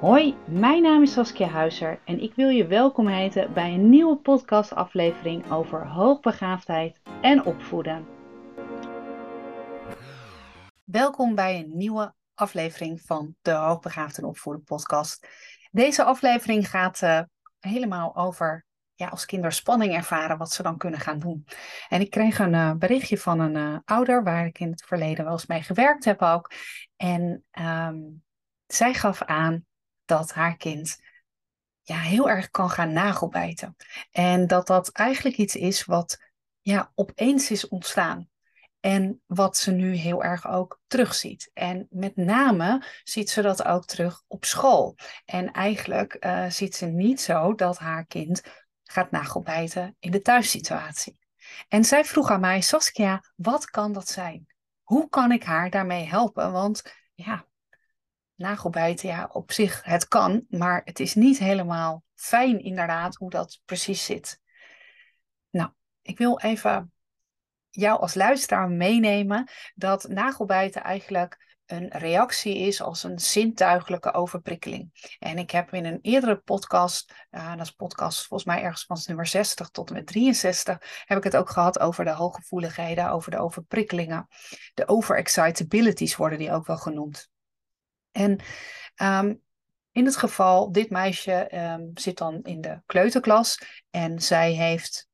Hoi, mijn naam is Saskia Huizer en ik wil je welkom heten bij een nieuwe podcastaflevering over hoogbegaafdheid en opvoeden. Welkom bij een nieuwe aflevering van de Hoogbegaafd en Opvoeden podcast. Deze aflevering gaat uh, helemaal over ja, als kinderen spanning ervaren, wat ze dan kunnen gaan doen. En ik kreeg een uh, berichtje van een uh, ouder waar ik in het verleden wel eens mee gewerkt heb ook. En um, zij gaf aan dat haar kind ja, heel erg kan gaan nagelbijten. En dat dat eigenlijk iets is wat ja, opeens is ontstaan. En wat ze nu heel erg ook terugziet. En met name ziet ze dat ook terug op school. En eigenlijk uh, ziet ze niet zo dat haar kind gaat nagelbijten in de thuissituatie. En zij vroeg aan mij, Saskia, wat kan dat zijn? Hoe kan ik haar daarmee helpen? Want ja, nagelbijten, ja, op zich, het kan, maar het is niet helemaal fijn inderdaad hoe dat precies zit. Nou, ik wil even jou als luisteraar meenemen dat nagelbijten eigenlijk een reactie is als een zintuigelijke overprikkeling. En ik heb in een eerdere podcast, uh, dat is podcast volgens mij ergens van nummer 60 tot en met 63, heb ik het ook gehad over de hooggevoeligheden, over de overprikkelingen. De overexcitabilities worden die ook wel genoemd. En um, in het geval, dit meisje um, zit dan in de kleuterklas en zij heeft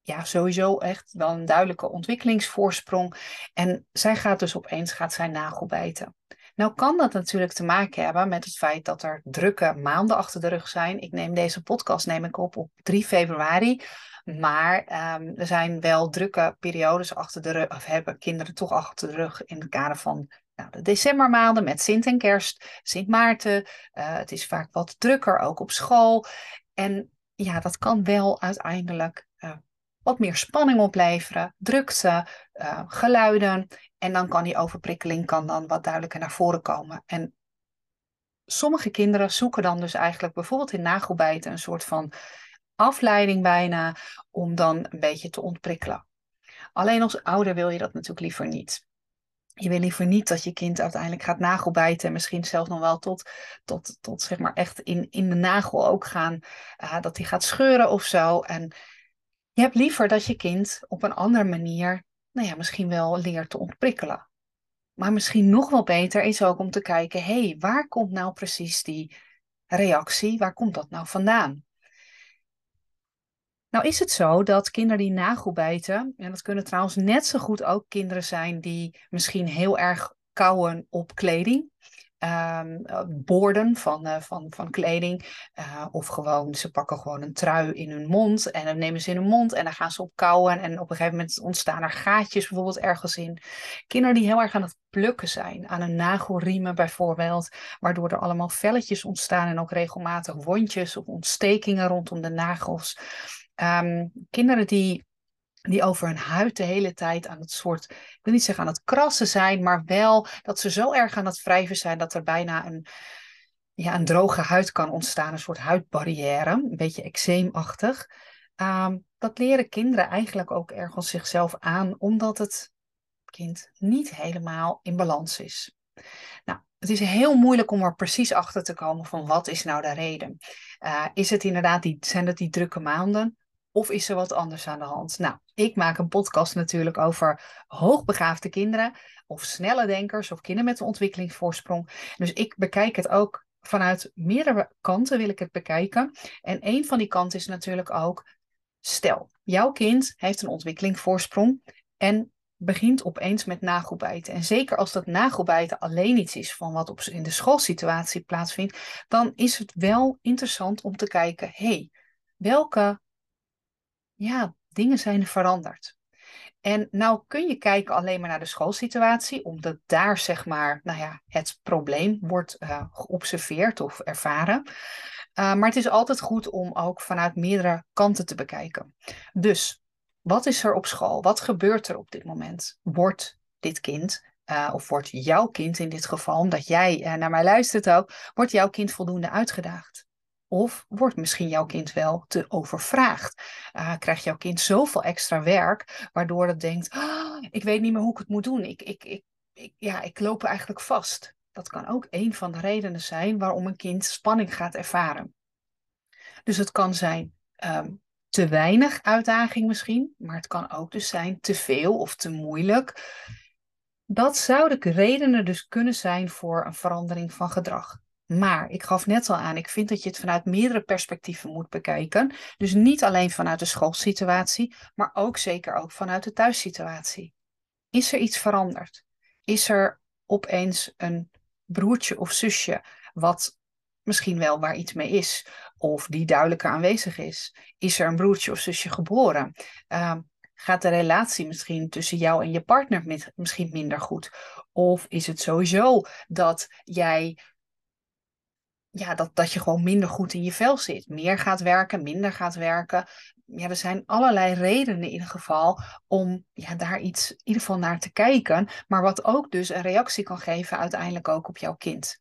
ja, sowieso echt wel een duidelijke ontwikkelingsvoorsprong. En zij gaat dus opeens gaat zij nagelbijten. Nou kan dat natuurlijk te maken hebben met het feit dat er drukke maanden achter de rug zijn. Ik neem deze podcast neem ik op op 3 februari. Maar um, er zijn wel drukke periodes achter de rug, of hebben kinderen toch achter de rug in het kader van nou, de decembermaanden met Sint en Kerst, Sint Maarten. Uh, het is vaak wat drukker, ook op school. En ja, dat kan wel uiteindelijk uh, wat meer spanning opleveren, drukte, uh, geluiden. En dan kan die overprikkeling kan dan wat duidelijker naar voren komen. En sommige kinderen zoeken dan dus eigenlijk bijvoorbeeld in nagelbijten een soort van afleiding bijna, om dan een beetje te ontprikkelen. Alleen als ouder wil je dat natuurlijk liever niet. Je wil liever niet dat je kind uiteindelijk gaat nagelbijten en misschien zelfs nog wel tot, tot, tot zeg maar echt in, in de nagel ook gaan, uh, dat hij gaat scheuren of zo. En je hebt liever dat je kind op een andere manier, nou ja, misschien wel leert te ontprikkelen. Maar misschien nog wel beter is ook om te kijken, hé, hey, waar komt nou precies die reactie? Waar komt dat nou vandaan? Nou is het zo dat kinderen die nagelbijten, en dat kunnen trouwens net zo goed ook kinderen zijn die misschien heel erg kauwen op kleding, um, boorden van, uh, van, van kleding, uh, of gewoon ze pakken gewoon een trui in hun mond en dan nemen ze in hun mond en dan gaan ze op kauwen en op een gegeven moment ontstaan er gaatjes bijvoorbeeld ergens in. Kinderen die heel erg aan het plukken zijn, aan een nagelriemen bijvoorbeeld, waardoor er allemaal velletjes ontstaan en ook regelmatig wondjes of ontstekingen rondom de nagels. Um, kinderen die, die over hun huid de hele tijd aan het soort, ik wil niet zeggen aan het krassen zijn, maar wel dat ze zo erg aan het wrijven zijn dat er bijna een, ja, een droge huid kan ontstaan, een soort huidbarrière, een beetje eczeemachtig. Um, dat leren kinderen eigenlijk ook ergens zichzelf aan, omdat het kind niet helemaal in balans is. Nou, het is heel moeilijk om er precies achter te komen van wat is nou de reden. Uh, is het inderdaad die, zijn die drukke maanden? Of is er wat anders aan de hand? Nou, ik maak een podcast natuurlijk over hoogbegaafde kinderen, of snelle denkers, of kinderen met een ontwikkelingsvoorsprong. Dus ik bekijk het ook vanuit meerdere kanten, wil ik het bekijken. En een van die kanten is natuurlijk ook, stel, jouw kind heeft een ontwikkelingsvoorsprong en begint opeens met nagelbijten. En zeker als dat nagelbijten alleen iets is van wat op, in de schoolsituatie plaatsvindt, dan is het wel interessant om te kijken, hé, hey, welke ja, dingen zijn veranderd. En nou kun je kijken alleen maar naar de schoolsituatie, omdat daar zeg maar, nou ja, het probleem wordt uh, geobserveerd of ervaren. Uh, maar het is altijd goed om ook vanuit meerdere kanten te bekijken. Dus wat is er op school? Wat gebeurt er op dit moment? Wordt dit kind, uh, of wordt jouw kind in dit geval, omdat jij naar mij luistert ook, wordt jouw kind voldoende uitgedaagd? Of wordt misschien jouw kind wel te overvraagd? Uh, krijgt jouw kind zoveel extra werk, waardoor het denkt: oh, ik weet niet meer hoe ik het moet doen. Ik, ik, ik, ik, ja, ik loop eigenlijk vast. Dat kan ook een van de redenen zijn waarom een kind spanning gaat ervaren. Dus het kan zijn ehm, te weinig uitdaging misschien, maar het kan ook dus zijn te veel of te moeilijk. Dat zouden redenen dus kunnen zijn voor een verandering van gedrag. Maar ik gaf net al aan, ik vind dat je het vanuit meerdere perspectieven moet bekijken. Dus niet alleen vanuit de schoolsituatie, maar ook zeker ook vanuit de thuissituatie. Is er iets veranderd? Is er opeens een broertje of zusje wat misschien wel waar iets mee is, of die duidelijker aanwezig is? Is er een broertje of zusje geboren? Uh, gaat de relatie misschien tussen jou en je partner misschien minder goed? Of is het sowieso dat jij ja, dat, dat je gewoon minder goed in je vel zit. Meer gaat werken, minder gaat werken. Ja, er zijn allerlei redenen in ieder geval om ja, daar iets in ieder geval naar te kijken. Maar wat ook dus een reactie kan geven uiteindelijk ook op jouw kind.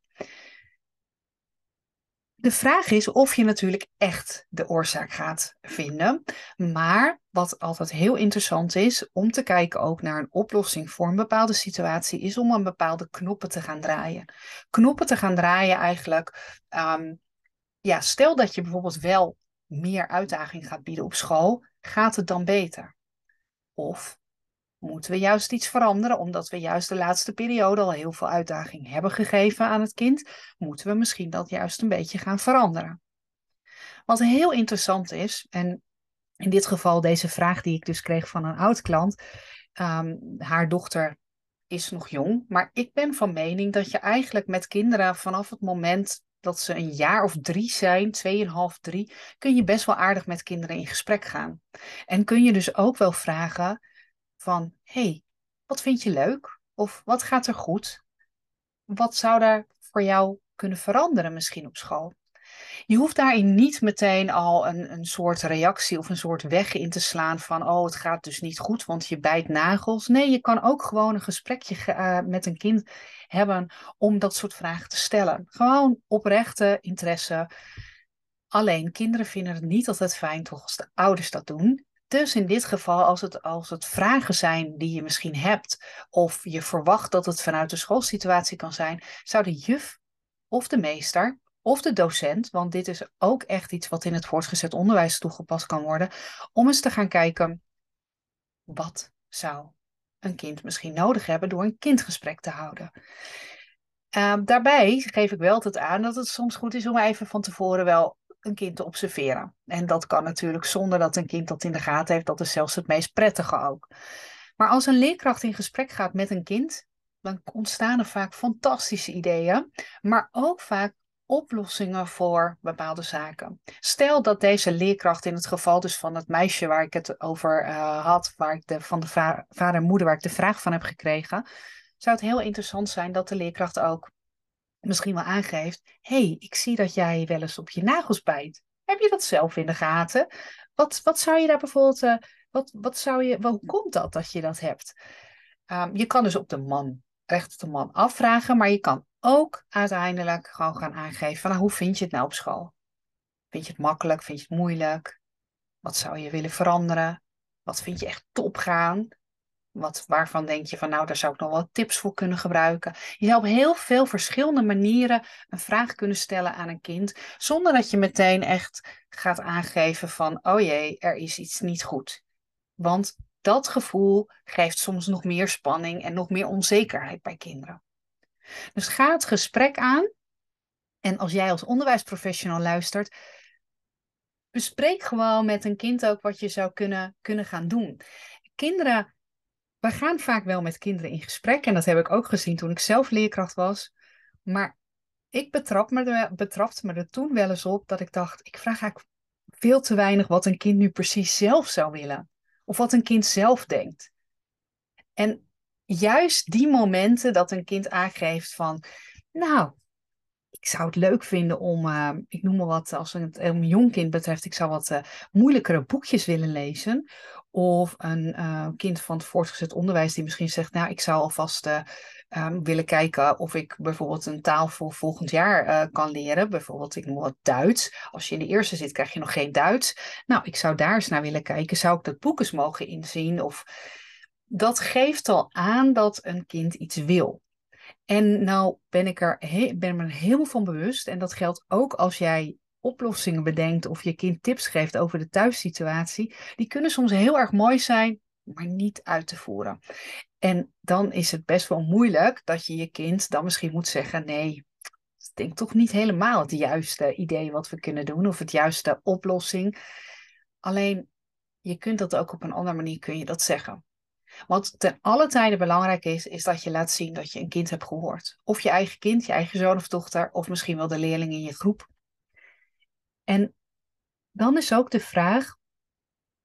De vraag is of je natuurlijk echt de oorzaak gaat vinden. Maar wat altijd heel interessant is om te kijken ook naar een oplossing voor een bepaalde situatie, is om een bepaalde knoppen te gaan draaien. Knoppen te gaan draaien eigenlijk. Um, ja, stel dat je bijvoorbeeld wel meer uitdaging gaat bieden op school, gaat het dan beter? Of moeten we juist iets veranderen, omdat we juist de laatste periode al heel veel uitdaging hebben gegeven aan het kind, moeten we misschien dat juist een beetje gaan veranderen. Wat heel interessant is, en in dit geval deze vraag die ik dus kreeg van een oud klant, um, haar dochter is nog jong, maar ik ben van mening dat je eigenlijk met kinderen vanaf het moment dat ze een jaar of drie zijn, tweeënhalf, drie, kun je best wel aardig met kinderen in gesprek gaan. En kun je dus ook wel vragen, van hey, wat vind je leuk? Of wat gaat er goed? Wat zou daar voor jou kunnen veranderen misschien op school? Je hoeft daarin niet meteen al een, een soort reactie of een soort weg in te slaan van, oh, het gaat dus niet goed, want je bijt nagels. Nee, je kan ook gewoon een gesprekje uh, met een kind hebben om dat soort vragen te stellen. Gewoon oprechte interesse. Alleen kinderen vinden het niet altijd fijn, toch als de ouders dat doen. Dus in dit geval, als het, als het vragen zijn die je misschien hebt, of je verwacht dat het vanuit de schoolsituatie kan zijn, zou de juf of de meester of de docent, want dit is ook echt iets wat in het voortgezet onderwijs toegepast kan worden, om eens te gaan kijken, wat zou een kind misschien nodig hebben door een kindgesprek te houden. Uh, daarbij geef ik wel altijd aan dat het soms goed is om even van tevoren wel een kind te observeren. En dat kan natuurlijk zonder dat een kind dat in de gaten heeft. Dat is zelfs het meest prettige ook. Maar als een leerkracht in gesprek gaat met een kind, dan ontstaan er vaak fantastische ideeën, maar ook vaak oplossingen voor bepaalde zaken. Stel dat deze leerkracht in het geval dus van het meisje waar ik het over uh, had, waar ik de, van de vader en moeder waar ik de vraag van heb gekregen, zou het heel interessant zijn dat de leerkracht ook misschien wel aangeeft: hey, ik zie dat jij wel eens op je nagels bijt. Heb je dat zelf in de gaten? Wat, wat zou je daar bijvoorbeeld, uh, wat, wat zou je, hoe komt dat dat je dat hebt? Um, je kan dus op de man, recht op de man afvragen, maar je kan ook uiteindelijk gewoon gaan aangeven: van, nou, hoe vind je het nou op school? Vind je het makkelijk? Vind je het moeilijk? Wat zou je willen veranderen? Wat vind je echt top gaan? Wat, waarvan denk je van nou, daar zou ik nog wel tips voor kunnen gebruiken. Je zou op heel veel verschillende manieren een vraag kunnen stellen aan een kind, zonder dat je meteen echt gaat aangeven van oh jee, er is iets niet goed. Want dat gevoel geeft soms nog meer spanning en nog meer onzekerheid bij kinderen. Dus ga het gesprek aan. En als jij als onderwijsprofessional luistert, bespreek gewoon met een kind ook wat je zou kunnen, kunnen gaan doen. Kinderen we gaan vaak wel met kinderen in gesprek. En dat heb ik ook gezien toen ik zelf leerkracht was. Maar ik betrap me er, betrapte me er toen wel eens op dat ik dacht: ik vraag eigenlijk veel te weinig wat een kind nu precies zelf zou willen. Of wat een kind zelf denkt. En juist die momenten dat een kind aangeeft van, nou, ik zou het leuk vinden om, uh, ik noem maar wat, als het een jong kind betreft, ik zou wat uh, moeilijkere boekjes willen lezen. Of een uh, kind van het voortgezet onderwijs die misschien zegt, nou, ik zou alvast um, willen kijken of ik bijvoorbeeld een taal voor volgend jaar kan leren. Bijvoorbeeld, ik noem wat Duits. Als je in de eerste zit, krijg je nog geen Duits. Nou, ik zou daar eens naar willen kijken. Zou ik dat boek eens mogen inzien? Of dat geeft al aan dat een kind iets wil. En nou ben ik er, ben me er helemaal van bewust. En dat geldt ook als jij oplossingen bedenkt of je kind tips geeft over de thuissituatie. Die kunnen soms heel erg mooi zijn, maar niet uit te voeren. En dan is het best wel moeilijk dat je je kind dan misschien moet zeggen: nee, ik denk toch niet helemaal het juiste idee wat we kunnen doen of het juiste oplossing. Alleen je kunt dat ook op een andere manier kun je dat zeggen. Wat ten alle tijde belangrijk is, is dat je laat zien dat je een kind hebt gehoord. Of je eigen kind, je eigen zoon of dochter, of misschien wel de leerling in je groep. En dan is ook de vraag,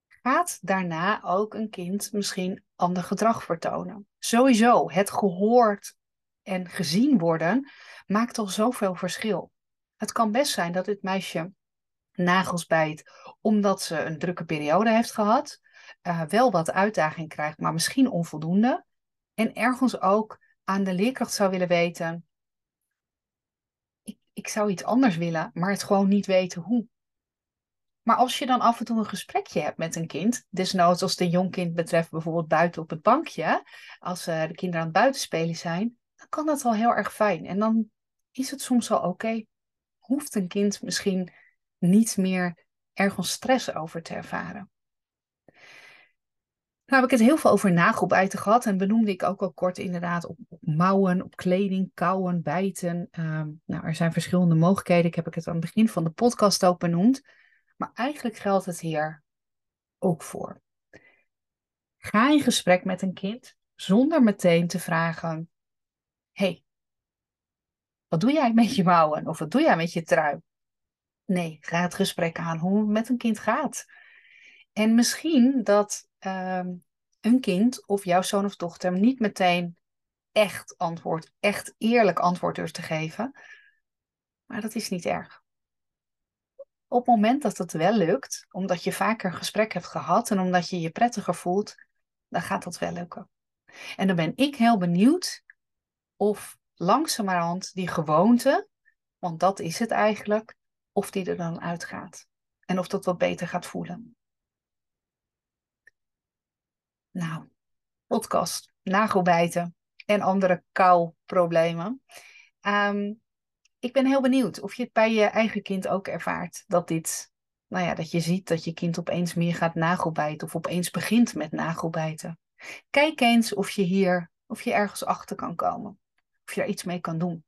gaat daarna ook een kind misschien ander gedrag vertonen? Sowieso, het gehoord en gezien worden maakt al zoveel verschil. Het kan best zijn dat dit meisje nagels bijt omdat ze een drukke periode heeft gehad, uh, wel wat uitdaging krijgt, maar misschien onvoldoende. En ergens ook aan de leerkracht zou willen weten, ik, zou iets anders willen, maar het gewoon niet weten hoe. Maar als je dan af en toe een gesprekje hebt met een kind, desnoods als het een jong kind betreft, bijvoorbeeld buiten op het bankje, als uh, de kinderen aan het buitenspelen zijn, dan kan dat al heel erg fijn. En dan is het soms al oké. Hoeft een kind misschien niet meer ergens stress over te ervaren. Nou heb ik het heel veel over nagelbijten gehad en benoemde ik ook al kort inderdaad op, mouwen, op kleding, kauwen, bijten. Ehm, nou, er zijn verschillende mogelijkheden. Ik heb het aan het begin van de podcast ook benoemd. Maar eigenlijk geldt het hier ook voor. Ga in gesprek met een kind zonder meteen te vragen: hey, wat doe jij met je mouwen? Of wat doe jij met je trui? Nee, ga het gesprek aan hoe het met een kind gaat. En misschien dat ehm, een kind of jouw zoon of dochter niet meteen echt antwoord, echt eerlijk antwoord durft te geven. Maar dat is niet erg. Op het moment dat het wel lukt, omdat je vaker een gesprek hebt gehad en omdat je je prettiger voelt, dan gaat dat wel lukken. En dan ben ik heel benieuwd of langzamerhand die gewoonte, want dat is het eigenlijk, of die er dan uitgaat. En of dat wat beter gaat voelen. Nou, podcast, nagelbijten en andere kauwproblemen. Um, ik ben heel benieuwd of je het bij je eigen kind ook ervaart. Dat dit, nou ja, dat je ziet dat je kind opeens meer gaat nagelbijten of opeens begint met nagelbijten. Kijk eens of je hier, of je ergens achter kan komen. Of je er iets mee kan doen.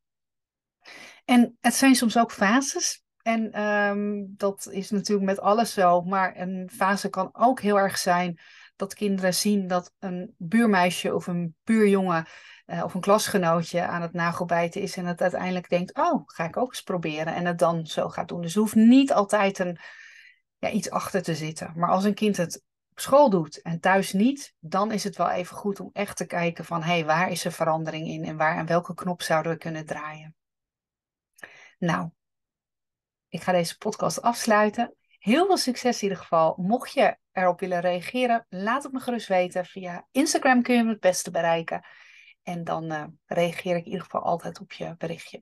En het zijn soms ook fases. En um, dat is natuurlijk met alles zo. Maar een fase kan ook heel erg zijn dat kinderen zien dat een buurmeisje of een buurjongen uh, of een klasgenootje aan het nagelbijten is en het uiteindelijk denkt, oh, ga ik ook eens proberen en het dan zo gaat doen. Dus er hoeft niet altijd een, ja, iets achter te zitten. Maar als een kind het op school doet en thuis niet, dan is het wel even goed om echt te kijken van, hé, hey, waar is er verandering in en waar en welke knop zouden we kunnen draaien. Nou, ik ga deze podcast afsluiten. Heel veel succes in ieder geval. Mocht je erop willen reageren, laat het me gerust weten. Via Instagram kun je me het beste bereiken. En dan uh, reageer ik in ieder geval altijd op je berichtje.